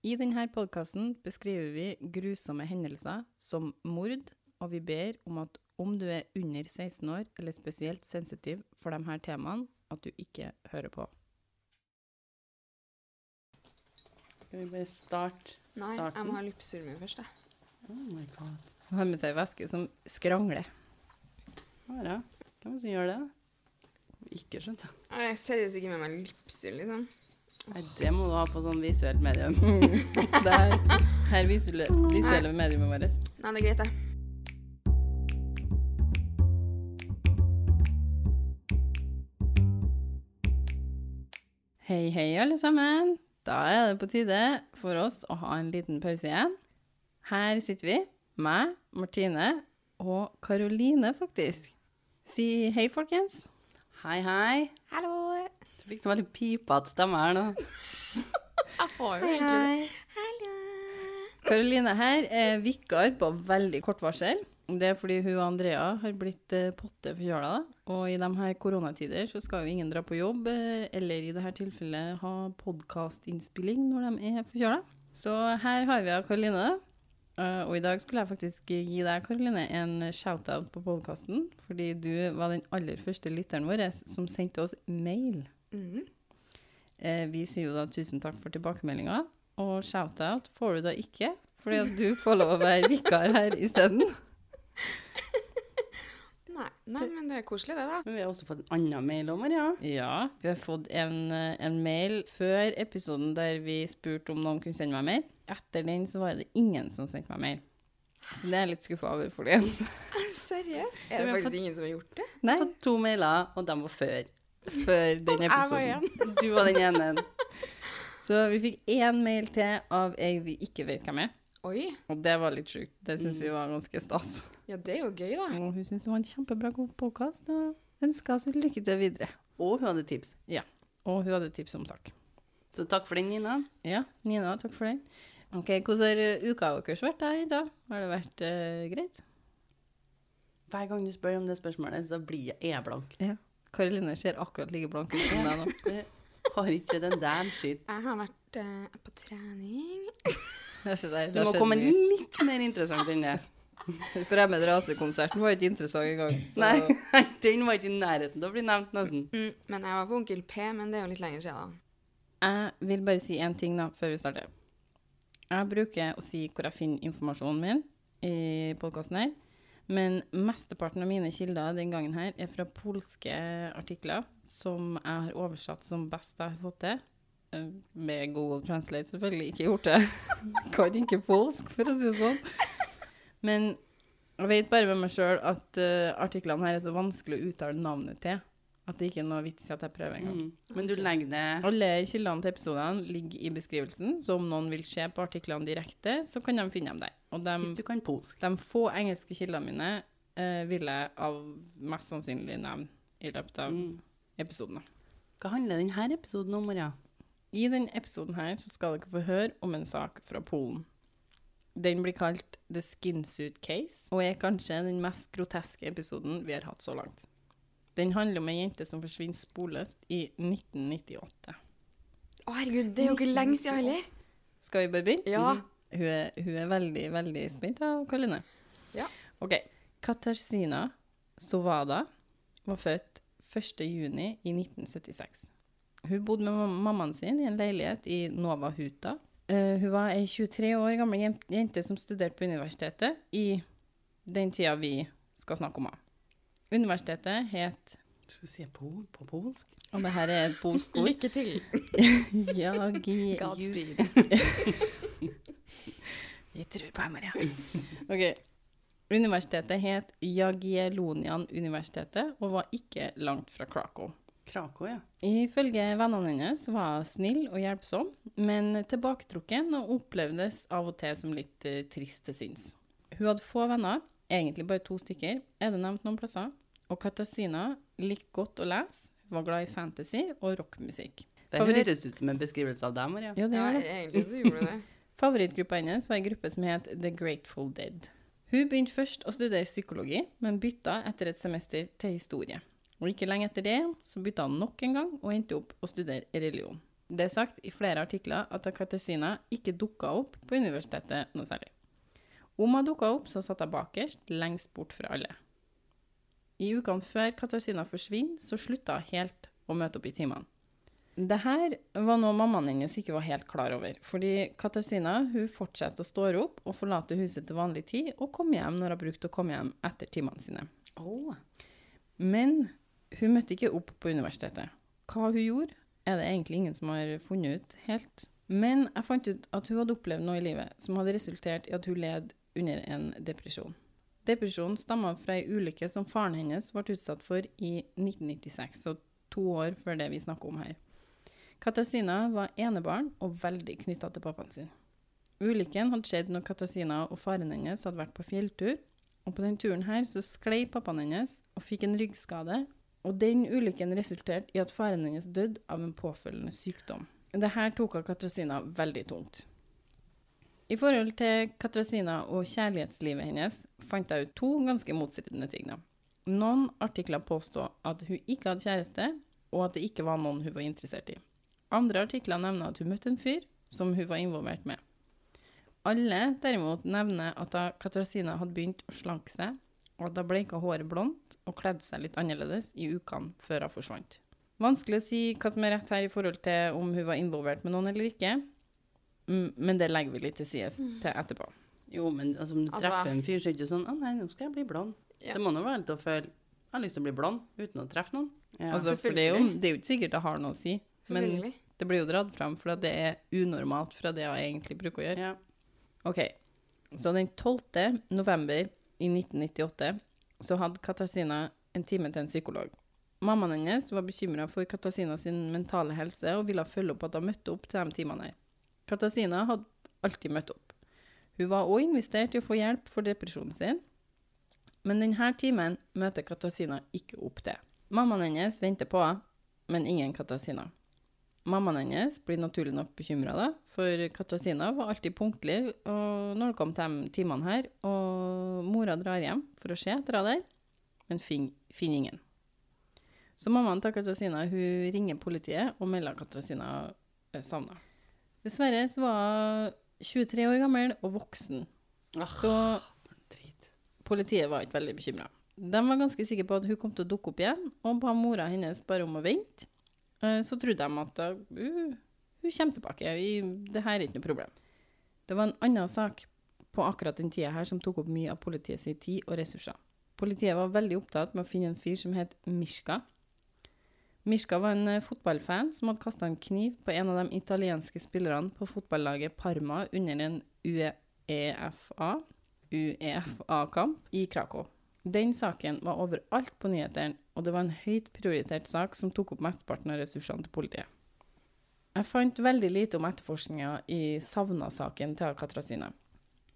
I denne podkasten beskriver vi grusomme hendelser som mord, og vi ber om at om du er under 16 år eller spesielt sensitiv for de her temaene, at du ikke hører på. Skal vi bare starte Nei, jeg må ha lypsyre først, jeg. Oh my god. Hun har med seg væske som skrangler. Bare. Hvem er det som gjør det? Ikke skjønt. jeg. Jeg er seriøst ikke med meg lypsyre, liksom. Nei, det må du ha på sånn visuelt medium. Det er her visuelle, visuelle mediumet vårt. Nei, det er greit, det. Hei, hei, alle sammen. Da er det på tide for oss å ha en liten pause igjen. Her sitter vi, meg, Martine og Karoline, faktisk. Si hei, folkens. Hei, hei. Hallo. Du fikk noe veldig pipete stemme her nå. Jeg får jo egentlig. Hallo. Karoline her er vikar på veldig kort varsel. Det er fordi hun og Andrea har blitt eh, potte forkjøla. Og i de her koronatider så skal jo ingen dra på jobb, eh, eller i dette tilfellet ha podkastinnspilling når de er forkjøla. Så her har vi Karoline. Eh, og i dag skulle jeg faktisk gi deg, Karoline, en shout-out på podkasten. Fordi du var den aller første lytteren vår som sendte oss mail. Mm. Eh, vi sier jo da tusen takk for tilbakemeldinga, og shout-out får du da ikke, fordi at du får lov å være vikar her isteden. Nei, nei, men det er koselig, det, da. Men vi har også fått en annen mail om Maria. Ja, vi har fått en, eh, en mail før episoden der vi spurte om noen kunne sende meg mail. Etter den så var det ingen som sendte meg mail. Så det er jeg litt skuffa over, folkens. Seriøst? Så Er vi det faktisk fått- ingen som har gjort det? Nei, Fått to mailer, og de var før. før den Jeg var episoden. igjen. Du var den ene. Så vi fikk én mail til av ei vi ikke vet hvem er. Oi. Og det var litt sjukt. Det syns vi var ganske stas. Ja, det er jo gøy, da. Og hun syntes det var en kjempebra god podkast, og ønska oss lykke til videre. Og hun hadde tips. Ja. Og hun hadde tips om sak. Så takk for den, Nina. Ja, Nina, takk for den. Ok, Hvordan har uka deres vært da, dag? Har det vært uh, greit? Hver gang du spør om det spørsmålet, så blir jeg er blank. Karoline ser akkurat like blank ut som deg nå. Har ikke den damn shit. Jeg har vært uh, på trening. Det er Du må komme mye. litt mer interessant enn det. Fremmed rasekonserten var ikke interessant engang. så- Nei, den var ikke i nærheten til å bli nevnt, nesten. Mm, men jeg var på Onkel P, men det er jo litt lenger siden. da. Jeg vil bare si én ting da, før vi starter. Jeg bruker å si hvor jeg finner informasjonen min i podkasten her. Men mesteparten av mine kilder den gangen her er fra polske artikler som jeg har oversatt som best jeg har fått til. Med Google Translate, selvfølgelig. Ikke gjort det. kan ikke polsk, for å si det sånn. Men jeg vet bare med meg sjøl at uh, artiklene her er så vanskelig å uttale navnet til at det ikke er noe vits i at jeg prøver engang. Mm. Men du legger det Alle kildene til episodene ligger i beskrivelsen, så om noen vil se på artiklene direkte, så kan de finne dem der. Og de, hvis du kan polsk. de få engelske kildene mine uh, vil jeg av mest sannsynlig nevne i løpet av Mm. episoden. Hva handler denne episoden om, Maria? I denne episoden her så skal dere få høre om en sak fra Polen. Den blir kalt The Skinsuit Case, og er kanskje den mest groteske episoden vi har hatt så langt. Den handler om ei jente som forsvinner sporløst i 1998. Å, herregud, det er jo ikke lenge siden heller. Skal vi bare begynne? Ja. Hun er, hun er veldig, veldig spent Karoline. Ja. OK. Katarzyna Sovada var født 1. juni i 1976. Hun bodde med mammaen sin i en leilighet i Nova Huta. Uh, hun var ei 23 år gammel jente som studerte på universitetet i den tida vi skal snakke om. henne. Universitetet het Skal du se på, på polsk? Og det her er et polsk ord. Lykke til. Jagi- Godspeed. Vi tror på deg, Maria. ok. Universitetet het Jagiellonian universitetet og var ikke langt fra Krakow. Krakow, ja. Ifølge vennene hennes var hun snill og hjelpsom, men tilbaketrukken og opplevdes av og til som litt eh, trist til sinns. Hun hadde få venner, egentlig bare to stykker, er det nevnt noen plasser, og Katasina likte godt å lese, var glad i fantasy og rockmusikk. Det Favoritt- høres ut som en beskrivelse av deg, Maria. Ja, det Ja, gjør det. egentlig så gjorde du det. Favorittgruppa hennes var en gruppe som het The Grateful Dead. Hun begynte først å studere psykologi, men bytta etter et semester til historie. Og ikke lenge etter det så bytta han nok en gang og endte opp å studere religion. Det er sagt i flere artikler at Katarzyna ikke dukka opp på universitetet noe særlig. Om hun dukka opp, så satt hun bakerst, lengst bort fra alle. I ukene før Katarzyna forsvinner, så slutta hun helt å møte opp i timene. Det her var noe mammaen hennes ikke var helt klar over, fordi Katarzyna hun fortsetter å stå opp og forlate huset til vanlig tid, og komme hjem når hun brukte å komme hjem etter timene sine. Oh. Men hun møtte ikke opp på universitetet. Hva hun gjorde, er det egentlig ingen som har funnet ut helt. Men jeg fant ut at hun hadde opplevd noe i livet som hadde resultert i at hun led under en depresjon. Depresjonen stamma fra ei ulykke som faren hennes ble utsatt for i 1996, så to år før det vi snakker om her. Katarzyna var enebarn og veldig knytta til pappaen sin. Ulykken hadde skjedd når Katarzyna og faren hennes hadde vært på fjelltur, og på den turen her så sklei pappaen hennes og fikk en ryggskade, og den ulykken resulterte i at faren hennes døde av en påfølgende sykdom. Det her tok av Katrasina veldig tungt. I forhold til Katrasina og kjærlighetslivet hennes fant jeg ut to ganske motstridende ting. Noen artikler påstod at hun ikke hadde kjæreste, og at det ikke var noen hun var interessert i. Andre artikler nevner at hun møtte en fyr som hun var involvert med. Alle derimot nevner at da Katrasina hadde begynt å slanke seg, og at hun bleika håret blondt og kledde seg litt annerledes i ukene før hun forsvant. Vanskelig å si hva som er rett her i forhold til om hun var involvert med noen eller ikke, men det legger vi litt til side til etterpå. Jo, men altså, om du Altså- treffer en fyr, så er det ikke sånn 'Å nei, nå skal jeg bli blond'. Ja. Det må nå være litt å føle 'Jeg har lyst til å bli blond', uten å treffe noen. Ja. Altså, for det er, jo, det er jo ikke sikkert det har noe å si, men det blir jo dratt fram for at det er unormalt fra det jeg egentlig bruker å gjøre. ja. Ok, så den 12. november i 1998 så hadde Katarzyna en time til en psykolog. Mammaen hennes var bekymra for Katarzyna sin mentale helse og ville følge opp at hun møtte opp til de timene. Katarzyna hadde alltid møtt opp. Hun var også investert i å få hjelp for depresjonen sin, men denne timen møter Katarzyna ikke opp til. Mammaen hennes venter på henne, men ingen Katarzyna. Mammaen hennes blir naturlig nok bekymra, for Katarzyna var alltid punktlig og når det kom til de timene her, og mora drar hjem for å se etter henne der, men finner fin ingen. Så mammaen til Katarzyna hun ringer politiet og melder at Katarzyna er savna. Dessverre så var hun 23 år gammel og voksen, Ah, så drit. Politiet var ikke veldig bekymra. De var ganske sikre på at hun kom til å dukke opp igjen, og ba mora hennes bare om å vente. Eh, Så trodde de at uh, hun kommer tilbake, det her er ikke noe problem. Det var en annen sak på akkurat den tida her som tok opp mye av politiet sin tid og ressurser. Politiet var veldig opptatt med å finne en fyr som het Mishka. Mishka var en eh, fotballfan som hadde kasta en kniv på en av de italienske spillerne på fotballaget Parma under en E UEFA UEFA-kamp i Krakow. Den saken var overalt på nyhetene, og det var en høyt prioritert sak som tok opp mesteparten av ressursene til politiet. Jeg fant veldig lite om etterforskninga i savna-saken til Katrasina.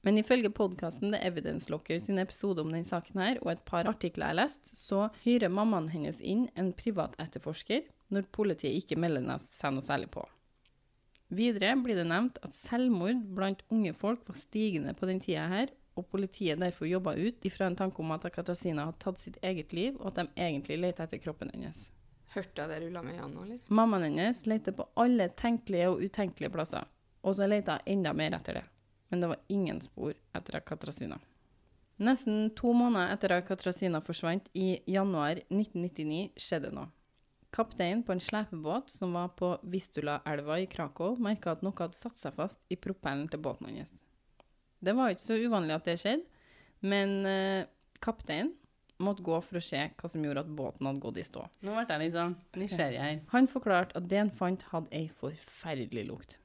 Men ifølge podkasten The Evidence Locker sin episode om denne saken her, og et par artikler jeg leste, lest, så hyrer mammaen hennes inn en privat etterforsker når politiet ikke melder seg noe særlig på. Videre blir det nevnt at selvmord blant unge folk var stigende på den tida her, og politiet derfor jobba ut ifra en tanke om at Katarzyna hadde tatt sitt eget liv, og at de egentlig lette etter kroppen hennes. Hørte jeg det rulla med Jan nå, eller? Mammaen hennes lette på alle tenkelige og utenkelige plasser, og så lette hun enda mer etter det. Men det var ingen spor etter Katarzyna. Nesten to måneder etter at Katrasina forsvant, i januar 1999, skjedde noe. Kapteinen på en slepebåt som var på Vistula-elva i Krakow, merka at noe hadde satt seg fast i propellen til båten hans. Det var ikke så uvanlig at det skjedde, men eh, kapteinen måtte gå for å se hva som gjorde at båten hadde gått i stå. Nå ble jeg litt sånn nysgjerrig her. Han forklarte at det han fant, hadde ei forferdelig lukt.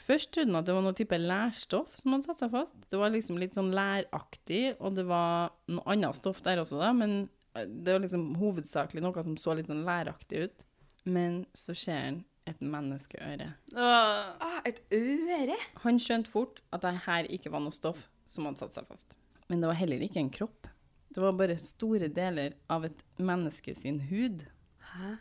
Først trodde han at det var noe type lærstoff som hadde satt seg fast. Det var liksom litt sånn læraktig, og det var noe annet stoff der også, da, men eh, det var liksom hovedsakelig noe som så litt sånn læraktig ut. Men så ser han et menneskeøre. Åh. Ah, et øre! Han skjønte fort at det her ikke var noe stoff som hadde satt seg fast. Men det var heller ikke en kropp. Det var bare store deler av et menneske sin hud. Hæ?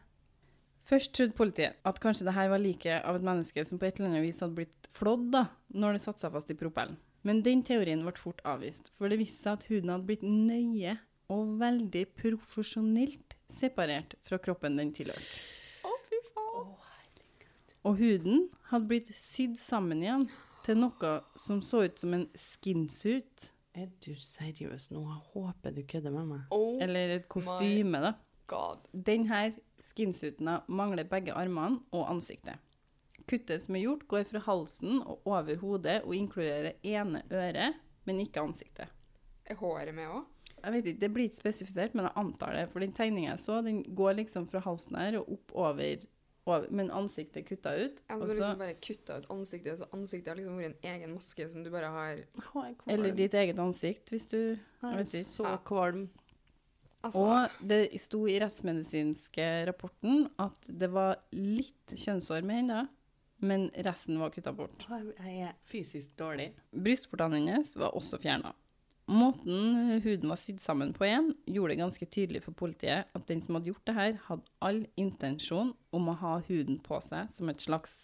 Først trodde politiet at kanskje det her var liket av et menneske som på et eller annet vis hadde blitt flådd da, når det satte seg fast i propellen. Men den teorien ble fort avvist, for det viste seg at huden hadde blitt nøye og veldig profesjonelt separert fra kroppen den tilhørte. Å, fy faen. Og huden hadde blitt sydd sammen igjen til noe som så ut som en skinsuit. Er du seriøs nå? Jeg håper du kødder med meg. Oh Eller et kostyme, da. god. Denne skinsuiten mangler begge armene og ansiktet. Kuttet som er gjort, går fra halsen og over hodet og inkluderer ene øret, men ikke ansiktet. Er håret med òg? Jeg vet ikke, Det blir ikke spesifisert, men jeg antar det. For den tegninga jeg så, den går liksom fra halsen her og opp over, over men ansiktet er kutta ut. Altså, så du så- liksom bare kutta ut ansiktet, så ansiktet har liksom vært en egen maske som du bare har er eller ditt eget ansikt, hvis du Jeg er vet ikke. så kvalm. Altså, Og det sto i rettsmedisinske rapporten at det var litt kjønnshår med henne, men resten var kutta bort. Jeg er fysisk dårlig. Brystvortene hennes var også fjerna. Måten huden var sydd sammen på igjen, gjorde det ganske tydelig for politiet at den som hadde gjort det her, hadde all intensjon om å ha huden på seg som et slags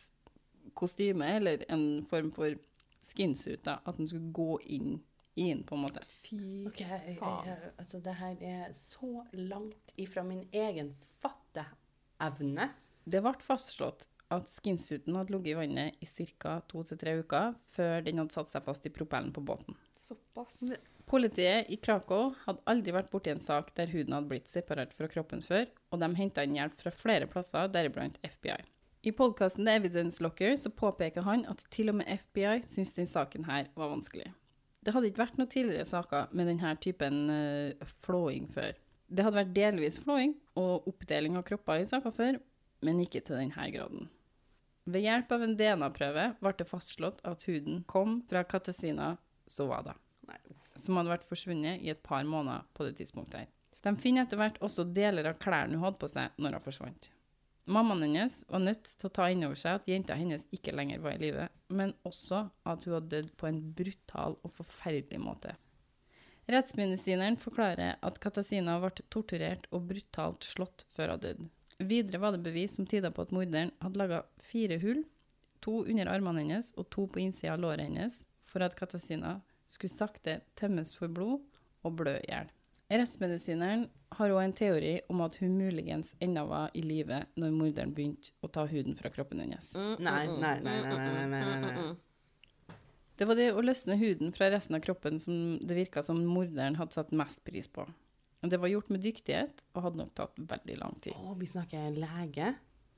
kostyme, eller en form for skinsuit, da. At den skulle gå inn i den, på en måte. fy okay, faen. jeg, altså det her er så langt ifra min egen fatteevne. Det ble fastslått at skinsuiten hadde ligget i vannet i ca. to til tre uker før den hadde satt seg fast i propellen på båten. Såpass. Politiet i Krakow hadde aldri vært borti en sak der huden hadde blitt separert fra kroppen før, og de henta inn hjelp fra flere plasser, deriblant FBI. I podkasten The Evidence Locker så påpeker han at til og med FBI syntes den saken her var vanskelig. Det hadde ikke vært noen tidligere saker med denne typen uh, flåing før. Det hadde vært delvis flåing og oppdeling av kropper i saker før, men ikke til denne graden. Ved hjelp av en DNA-prøve ble det fastslått at huden kom fra Katasina Sovada som hadde vært forsvunnet i et par måneder på det tidspunktet. her. De finner etter hvert også deler av klærne hun hadde på seg når hun forsvant. Mammaen hennes var nødt til å ta inn over seg at jenta hennes ikke lenger var i live, men også at hun hadde dødd på en brutal og forferdelig måte. Rettsmedisineren forklarer at Katasina ble torturert og brutalt slått før hun døde. Videre var det bevis som tyda på at morderen hadde laga fire hull, to under armene hennes og to på innsida av låret hennes, for at Katasina skulle sakte tømmes for blod og blø i hjel. Rettsmedisineren har òg en teori om at hun muligens ennå var i live når morderen begynte å ta huden fra kroppen hennes. Nei, nei, nei, nei, nei, nei, nei, nei. Det var det å løsne huden fra resten av kroppen som det virka som morderen hadde satt mest pris på. Og Det var gjort med dyktighet og hadde nok tatt veldig lang tid. Å, vi snakker lege?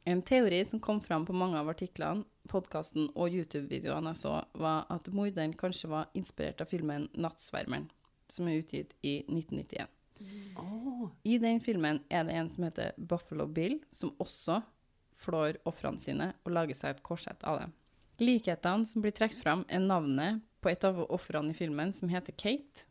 En teori som kom fram på mange av artiklene, podkasten og YouTube-videoene jeg så, var at morderen kanskje var inspirert av filmen 'Nattsvermeren', som er utgitt i 1991. Oh. I den filmen er det en som heter Buffalo Bill, som også flår ofrene sine og lager seg et korsett av dem. Likhetene som blir trukket fram, er navnet på et av ofrene i filmen, som heter Kate.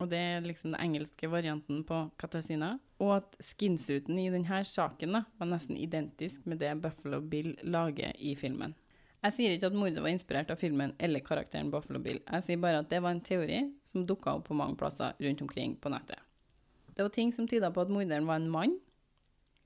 Og det er liksom den engelske varianten på Katasina. Og at skinsuiten i denne saken da, var nesten identisk med det Buffalo Bill lager i filmen. Jeg sier ikke at mordet var inspirert av filmen eller karakteren Buffalo Bill. Jeg sier bare at det var en teori som dukka opp på mange plasser rundt omkring på nettet. Det var ting som tyda på at morderen var en mann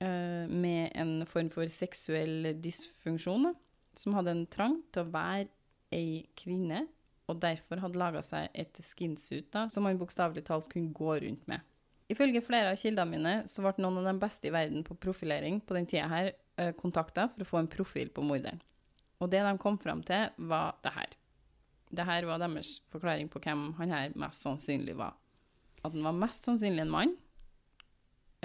øh, med en form for seksuell dysfunksjon, som hadde en trang til å være ei kvinne, og derfor hadde laga seg et skinsuit da, som han bokstavelig talt kunne gå rundt med. Ifølge flere av kildene mine så ble noen av de beste i verden på profilering på den tida her eh, kontakta for å få en profil på morderen. Og det de kom fram til, var det her. Det her var deres forklaring på hvem han her mest sannsynlig var. At han var mest sannsynlig en mann.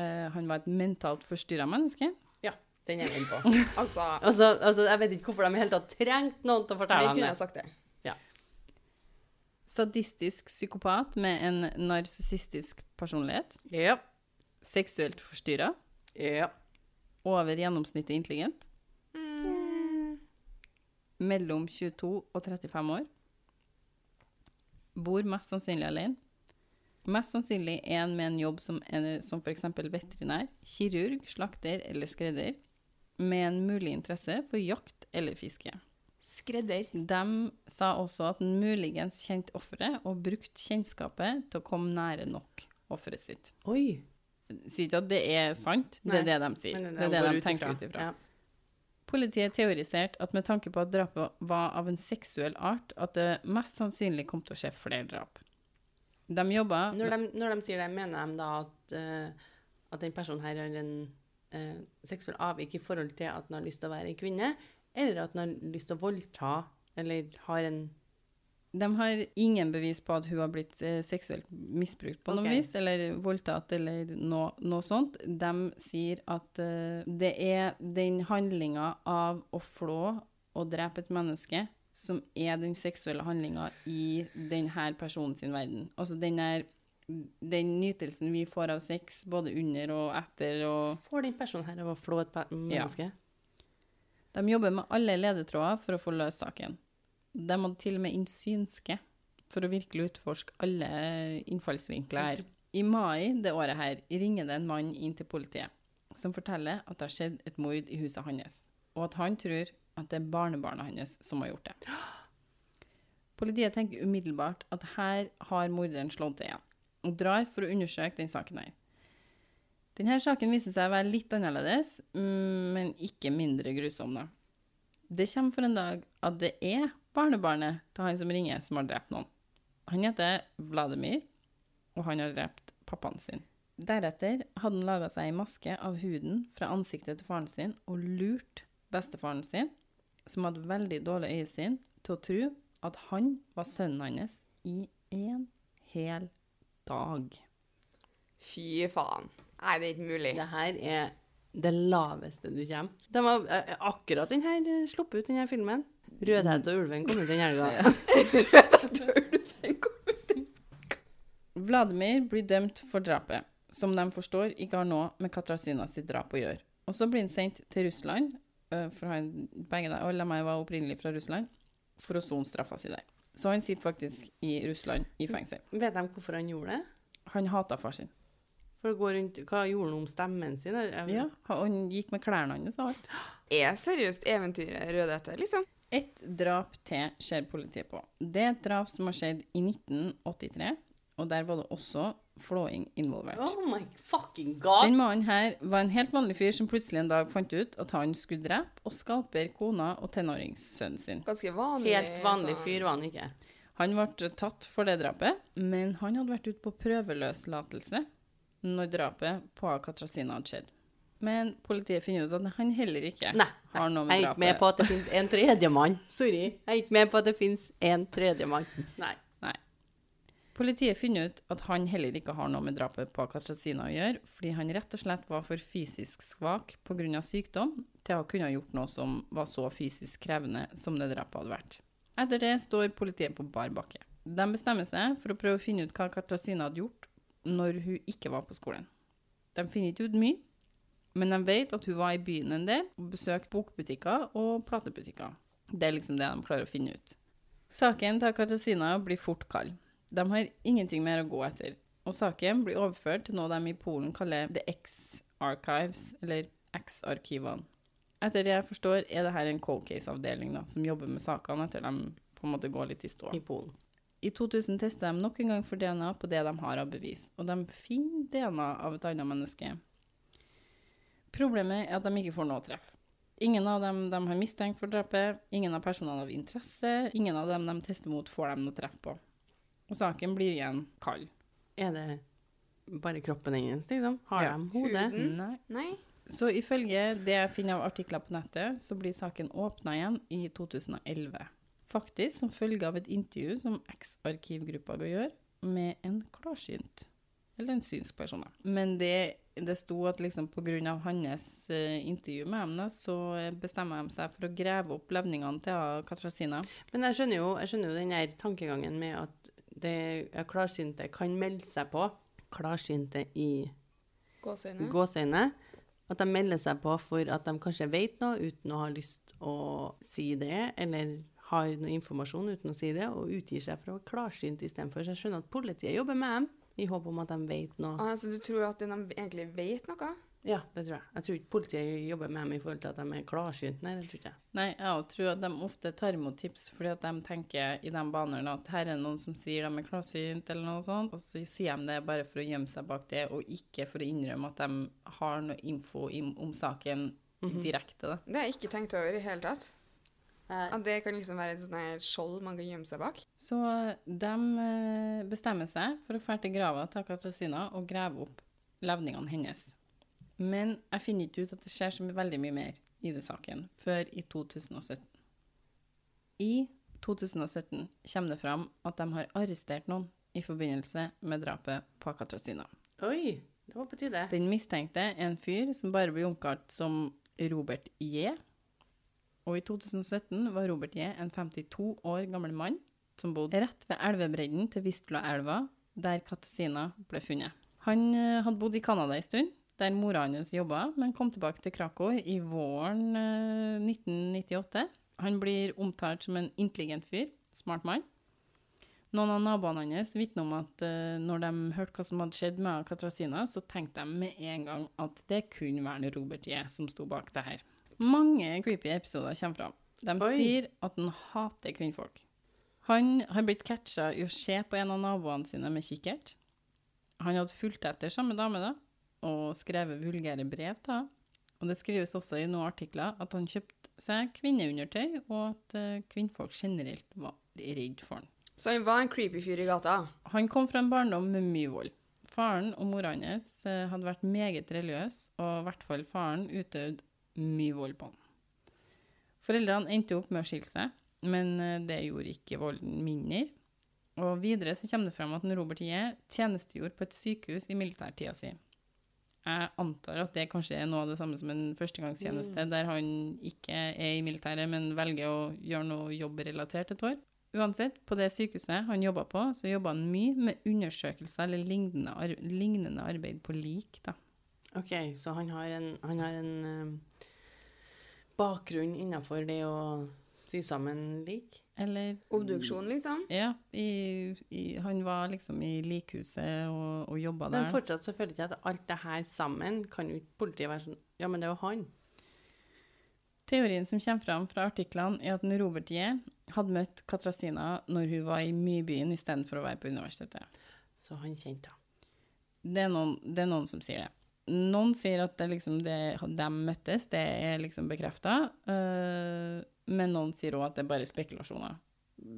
Uh, han var et mentalt forstyrra menneske. ja, den er jeg med på. Altså, Altså, altså, jeg vet ikke hvorfor de i hele tatt trengte noen til å vi fortelle kunne dem ha det. sagt det. Sadistisk psykopat med en narsissistisk personlighet. Ja. Seksuelt forstyrra. Ja. Over gjennomsnittet intelligent. Mellom 22 og 35 år. Bor mest sannsynlig alene. Mest sannsynlig en med en jobb som, en, som f.eks. veterinær, kirurg, slakter eller skredder. Med en mulig interesse for jakt eller fiske. Skredder. De sa også at den muligens kjente offeret og brukte kjennskapet til å komme nære nok offeret sitt. Oi. Sier ikke at det er sant, det er det de sier. Men Det er det de tenker ut ifra. Ja. Politiet teoriserte at med tanke på at drapet var av en seksuell art, at det mest sannsynlig kom til å skje flere drap. De jobba Når, de, når de sier det, mener de da at, uh, at den personen her har en uh, seksuell avvik i forhold til at han har lyst til å være en kvinne, eller at han har lyst til å voldta, eller har en De har ingen bevis på at hun har blitt eh, seksuelt misbrukt på noe vis, eller voldtatt, eller noe, noe sånt. De sier at eh, det er den handlinga av å flå og drepe et menneske som er den seksuelle handlinga i denne personen sin verden. Altså den der den nytelsen vi får av sex, både under og etter og Får den personen her av å flå et menneske? menneske? De jobber med alle ledetråder for å få løst saken. De hadde til og med inn synske for å virkelig utforske alle innfallsvinkler her. I mai det året her ringer det en mann inn til politiet som forteller at det har skjedd et mord i huset hans, og at han tror at det er barnebarnet hans som har gjort det. Politiet tenker umiddelbart at her har morderen slått til igjen, og drar for å undersøke den saken her. Denne saken viser seg å være litt annerledes, mm, men ikke mindre grusom. da. Det kommer for en dag at det er barnebarnet til han som ringer, som har drept noen. Han heter Vladimir, og han har drept pappaen sin. Deretter hadde han laga seg ei maske av huden fra ansiktet til faren sin og lurt bestefaren sin, som hadde veldig dårlig øyesyn, til å tro at han var sønnen hans i en hel dag. Fy faen. Nei, det er ikke mulig. Det her er det laveste du kommer. De har eh, akkurat den her eh, sluppet ut, den her filmen. Rødhette og ulven kom ut den helga. Vladimir blir dømt for drapet, som de forstår ikke har noe med Katrasina sitt drap å gjøre. Og så blir han sendt til Russland, for han, begge de, alle de var opprinnelig fra Russland, for å sone straffa si der. Så han sitter faktisk i Russland i fengsel. Vet de hvorfor han gjorde det? Han hata far sin. For å gå rundt, Hva gjorde han om stemmen sin? Jeg- Ja, han gikk med klærne hans og alt. Er seriøst eventyret Rødhette, liksom? Ett drap til ser politiet på. Det er et drap som har skjedd i 1983, og der var det også flåing involvert. Oh my fucking god! Den mannen her var en helt vanlig fyr som plutselig en dag fant ut at han skulle drepe og skalpere kona og tenåringssønnen sin. Ganske vanlig. Helt vanlig sånn- fyr var han ikke. Han ble tatt for det drapet, men han hadde vært ute på prøveløslatelse når drapet på Katrasina hadde skjedd. Men politiet finner ut at han heller ikke Nei, har noe med drapet jeg er ikke med på at det finnes en tredjemann. Sorry. Jeg er ikke med på at det finnes en tredjemann. Nei. Nei. Politiet finner ut at han heller ikke har noe med drapet på Katrasina å gjøre, fordi han rett og slett var for fysisk svak pga. sykdom til å kunne ha gjort noe som var så fysisk krevende som det drapet hadde vært. Etter det står politiet på bar bakke. De bestemmer seg for å prøve å finne ut hva Katrasina hadde gjort når hun ikke var på skolen. De finner ikke ut mye, men de vet at hun var i byen en del og besøkte bokbutikker og platebutikker. Det er liksom det de klarer å finne ut. Saken til Katasina blir fort kald. De har ingenting mer å gå etter, og saken blir overført til noe de i Polen kaller The X-Archives, eller X-arkivene. Etter det jeg forstår, er dette en cold case-avdeling som jobber med sakene etter de på en måte går litt i stå. I Polen. I 2000 tester de nok en gang for DNA på det de har av bevis, og de finner DNA av et annet menneske. Problemet er at de ikke får noe treff. Ingen av dem de har mistenkt for drapet, ingen av personene av interesse, ingen av dem de tester mot, får de noe treff på. Og saken blir igjen kald. Er det bare kroppen hennes, liksom? Har Ja. de hodet? Nei. Nei. Så ifølge det jeg finner av artikler på nettet, så blir saken åpna igjen i 2011. Faktisk som følge av et intervju som eks-arkivgruppa gjør med en klarsynt, eller en synsk person. da. Men det, det sto at liksom pga. hans eh, intervju med dem, så bestemmer de seg for å grave opp levningene til Katrasina. Men jeg skjønner jo, jeg skjønner jo den her tankegangen med at det ja, klarsynte kan melde seg på. Klarsynte i Gåseøyne. gåseøyne. At de melder seg på for at de kanskje vet noe uten å ha lyst å si det, eller har noe informasjon uten å si det, og utgir seg for å være klarsynt istedenfor. Så jeg skjønner at politiet jobber med dem i håp om at de vet noe. Ah, så du tror at de egentlig vet noe? Ja, det tror jeg. Jeg tror ikke politiet jobber med dem i forhold til at de er klarsynte. Nei, det tror ikke jeg. Nei, jeg tror at de ofte tar imot tips fordi at de tenker i de banene at her er noen som sier de er klarsynt eller noe sånt, og så sier de det bare for å gjemme seg bak det, og ikke for å innrømme at de har noe info om saken direkte, da. Det har jeg ikke tenkt over i hele tatt. At det kan liksom være et sånt skjold man kan gjemme seg bak. Så de eh, bestemmer seg for å dra til grava til Katrasina og grave opp levningene hennes. Men jeg finner ikke ut at det skjer så veldig mye mer. i det saken før i 2017. I 2017 kommer det fram at de har arrestert noen i forbindelse med drapet på Katrasina. Oi, det var på tide. Den mistenkte er en fyr som bare blir omkalt som Robert J. Og i 2017 var Robert J. en 52 år gammel mann som bodde rett ved elvebredden til Vistulaelva, der Katrasina ble funnet. Han eh, hadde bodd i Canada en stund, der mora hans jobba, men kom tilbake til Krakow i våren eh, 1998. Han blir omtalt som en intelligent fyr, smart mann. Noen av naboene hans vitner om at eh, når de hørte hva som hadde skjedd med Katrasina, så tenkte de med en gang at det kunne være Robert J. som sto bak det her. Mange creepy episoder kommer fram. De Oi. sier at han hater kvinnfolk. Han har blitt catcha i å se på en av naboene sine med kikkert. Han hadde fulgt etter samme dame da, og skrevet vulgære brev til henne. Og det skrives også i noen artikler at han kjøpte seg kvinneundertøy, og at eh, kvinnfolk generelt var redd for han. Så han var en creepy fyr i gata. Han kom fra en barndom med mye vold. Faren og mora hans eh, hadde vært meget religiøs, og i hvert fall faren utøvde mye vold på han. Foreldrene endte opp med å skille seg, men eh, det gjorde ikke volden mindre. Og videre så kommer det frem at Robert J. tjenestegjorde på et sykehus i militærtida si. Jeg antar at det kanskje er noe av det samme som en førstegangstjeneste, der han ikke er i militæret, men velger å gjøre noe jobbrelatert et år. Uansett, på det sykehuset han jobba på, så jobba han mye med undersøkelser eller lignende arbeid på lik, da. Ok, så han har en, han har en eh, bakgrunn innenfor det å sy sammen lik? Eller Obduksjon, liksom. Ja, i, i, han var liksom i likhuset og, og jobba der. Men fortsatt så føler jeg ikke at alt det her sammen kan jo ikke politiet være sånn Ja, men det er jo han. Teorien som kommer fram fra artiklene, er at Robert J. hadde møtt Katrastina når hun var i Mybyen istedenfor å være på universitetet. Så han kjente henne. Det det er noen som sier det. Noen sier at det liksom det, de møttes, det er liksom bekrefta, men noen sier òg at det er bare spekulasjoner.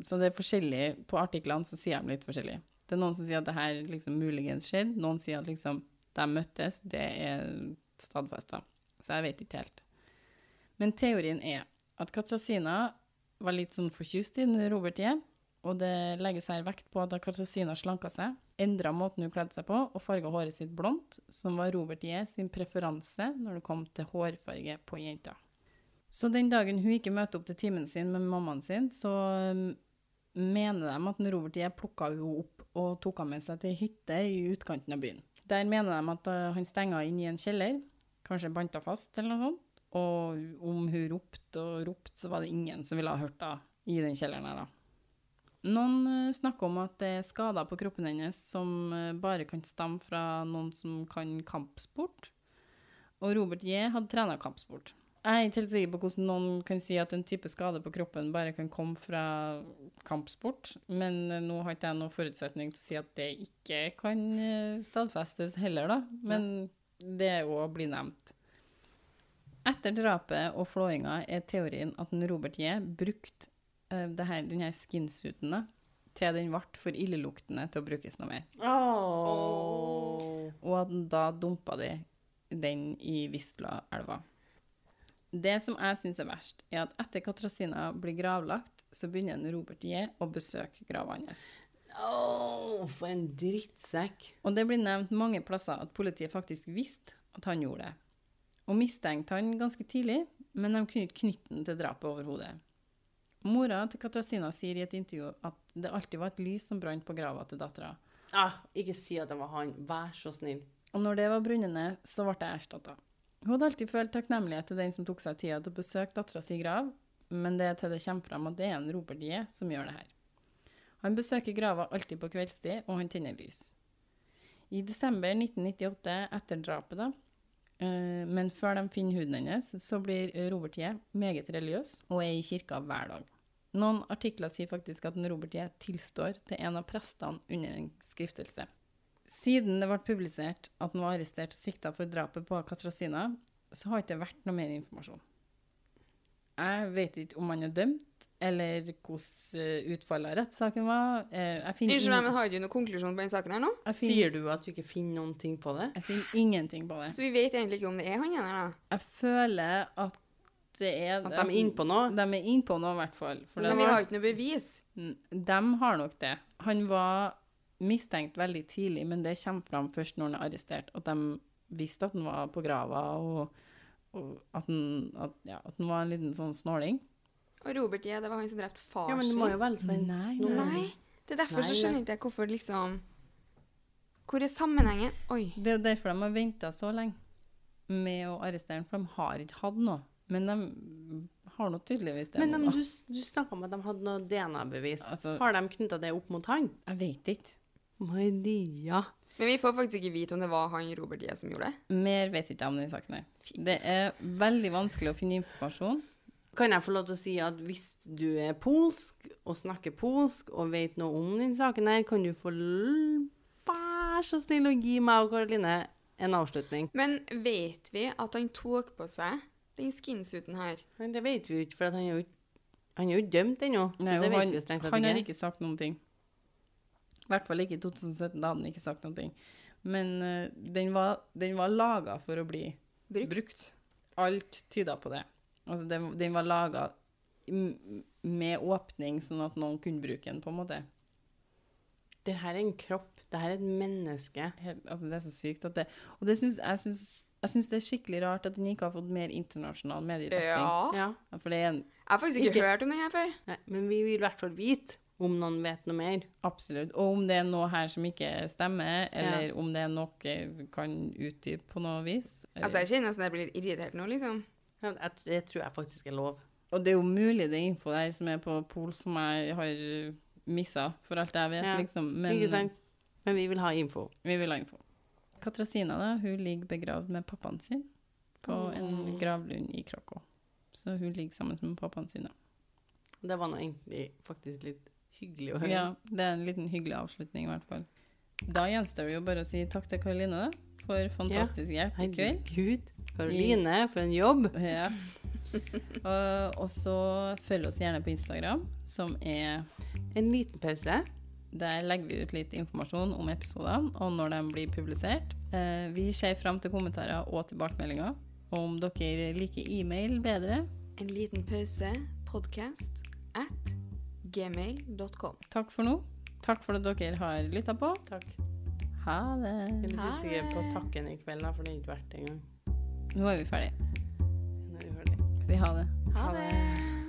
Så det er forskjellig. På artiklene så sier de litt forskjellig. Det er noen som sier at det her liksom muligens skjedde, noen sier at liksom de møttes, det er stadfesta. Så jeg vet ikke helt. Men teorien er at Katrasina var litt sånn forkjust i Robert J., og det legges her vekt på at da Katrasina slanka seg, endra måten hun kledde seg på, og farga håret sitt blondt, som var Robert J. sin preferanse når det kom til hårfarge på jenta. Så den dagen hun ikke møter opp til timen sin med mammaen sin, så um, mener de at Robert J. plukka henne opp og tok henne med seg til ei hytte i utkanten av byen. Der mener de at uh, han stenga inn i en kjeller, kanskje banta fast eller noe sånt, og om hun ropte og ropte, så var det ingen som ville ha hørt henne i den kjelleren her, da. Noen uh, snakker om at det er skader på kroppen hennes som uh, bare kan stamme fra noen som kan kampsport. Og Robert J. hadde trena kampsport. Jeg er ikke helt sikker på hvordan noen kan si at en type skade på kroppen bare kan komme fra kampsport, men uh, nå har ikke jeg noen forutsetning til å si at det ikke kan stadfestes heller, da. Men det er jo å bli nevnt. Etter drapet og flåinga er teorien at Robert J. brukte det her, den her skinsuiten da, til den ble for illeluktende til å brukes noe mer. Og at da dumpa de den i Vistlaelva. Det som jeg syns er verst, er at etter Katrasina blir gravlagt, så begynner Robert J. å besøke grava hans. Åh, for en drittsekk. Og det blir nevnt mange plasser at politiet faktisk visste at han gjorde det. Og mistenkte han ganske tidlig, men de kunne ikke knytte den til drapet overhodet. Mora til Katarzyna sier i et intervju at det alltid var et lys som brant på grava til dattera. Ah, ikke si at det var han. Vær så snill. Og når det var brunnende, så ble det erstatta. Hun hadde alltid følt takknemlighet til den som tok seg tida til å besøke dattera si grav, men det er til det kommer fram at det er en Robert J. som gjør det her. Han besøker grava alltid på kveldstid, og han tenner lys. I desember 1998, etter drapet, da, eh, men før de finner huden hennes, så blir Robert J. meget religiøs og er i kirka hver dag. Noen artikler sier faktisk at Robert J. tilstår til en av prestene under en skriftelse. Siden det ble publisert at han var arrestert og sikta for drapet på Katrasina, så har det ikke vært noe mer informasjon. Jeg vet ikke om han er dømt, eller hvordan utfallet av rettssaken var. Eh, Unnskyld meg, men har du noen konklusjon på den saken her nå? finner, Sier du at du ikke finner noen ting på det? jeg finner ingenting på det. Så vi vet egentlig ikke om det er han ene, da. Jeg føler at er At de er innpå noe. De er innpå noe, i hvert fall. For Men vi har ikke noe bevis. De har nok det. Han var mistenkt veldig tidlig, men det kommer fram først når han er arrestert. At de visste at han var på grava, og, og at, han, at, ja, at han var en liten sånn snåling. Og Robert J, det var han som drepte far sin. Ja, men det må jo være en snåling. Nei, det er derfor Nei, så skjønner ikke jeg hvorfor liksom Hvor er sammenhengen? Oi. Det er derfor de har venta så lenge med å arrestere han, for de har ikke hatt noe. Men de har nå tydeligvis det. Men de, du, du snakka om at de hadde noe DNA-bevis. Altså- har de knytta det opp mot han? Jeg vet ikke. Maria. Men vi får faktisk ikke vite om det var han Robert J som gjorde det. Mer vet ikke jeg om den saken her. Det er veldig vanskelig å finne informasjon. Kan jeg få lov til å si at hvis du er polsk og snakker polsk og vet noe om den saken her, kan du få vær så snill å gi meg og Karoline en avslutning? Men vet vi at han tok på seg den skinsuiten her? Men det vet vi jo ikke, for at han er jo ikke han er jo dømt ennå. Nei, det og vet han, vi han har ikke. ikke sagt noen ting. I hvert fall ikke i 2017, da hadde han ikke sagt noen ting. Men uh, den var, den var laga for å bli Brukt. brukt. Alt tyda på det. Altså, den, den var laga med åpning, sånn at noen kunne bruke den, på en måte. Det her er en kropp. Det her er et menneske. Helt, altså, det er så sykt at det Og det syns, jeg, syns, jeg syns det er skikkelig rart at den ikke har fått mer internasjonal mediedekning. Ja. Ja. Ja, For det er en Jeg har faktisk ikke, Ikke- hørt om den her før. Nei, men vi vil i hvert fall vite om noen vet noe mer. Absolutt. Og om det er noe her som ikke stemmer, eller om det er noe vi kan utdype på noe vis. eller- Altså, jeg kjenner nesten jeg blir litt irritert nå, liksom. Ja, jeg, det tror jeg faktisk er lov. Og det er jo mulig det er info der som er på Pol som jeg har missa, for alt jeg vet, Ja, liksom. Men ikke sant? Men vi vil ha info. vi vil ha info. Katrasina, da, hun ligger begravd med pappaen sin på en gravlund i Krakow. Så hun ligger sammen med pappaen sin, da. Det var nå egentlig faktisk litt hyggelig å høre. Ja, det er en liten hyggelig avslutning, i hvert fall. Da gjenstår det jo bare å si takk til Karoline, da, for fantastisk hjelp i kveld. Herregud. Karoline, for en jobb. Ja. og, og så følg oss gjerne på Instagram, som er En liten pause. Der legger vi ut litt informasjon om episodene og når de blir publisert. Eh, vi ser fram til kommentarer og tilbakemeldinger. Og om dere liker e-mail bedre, En liten pause. Podcast at gmail.com. takk for nå. Takk for at dere har lytta på. Takk. Ha det. Jeg er litt Ha usikker på takken i kveld, for det har ikke vært det engang. Nå er vi ferdige. Nå er vi ferdige. Si ha det. Ha det!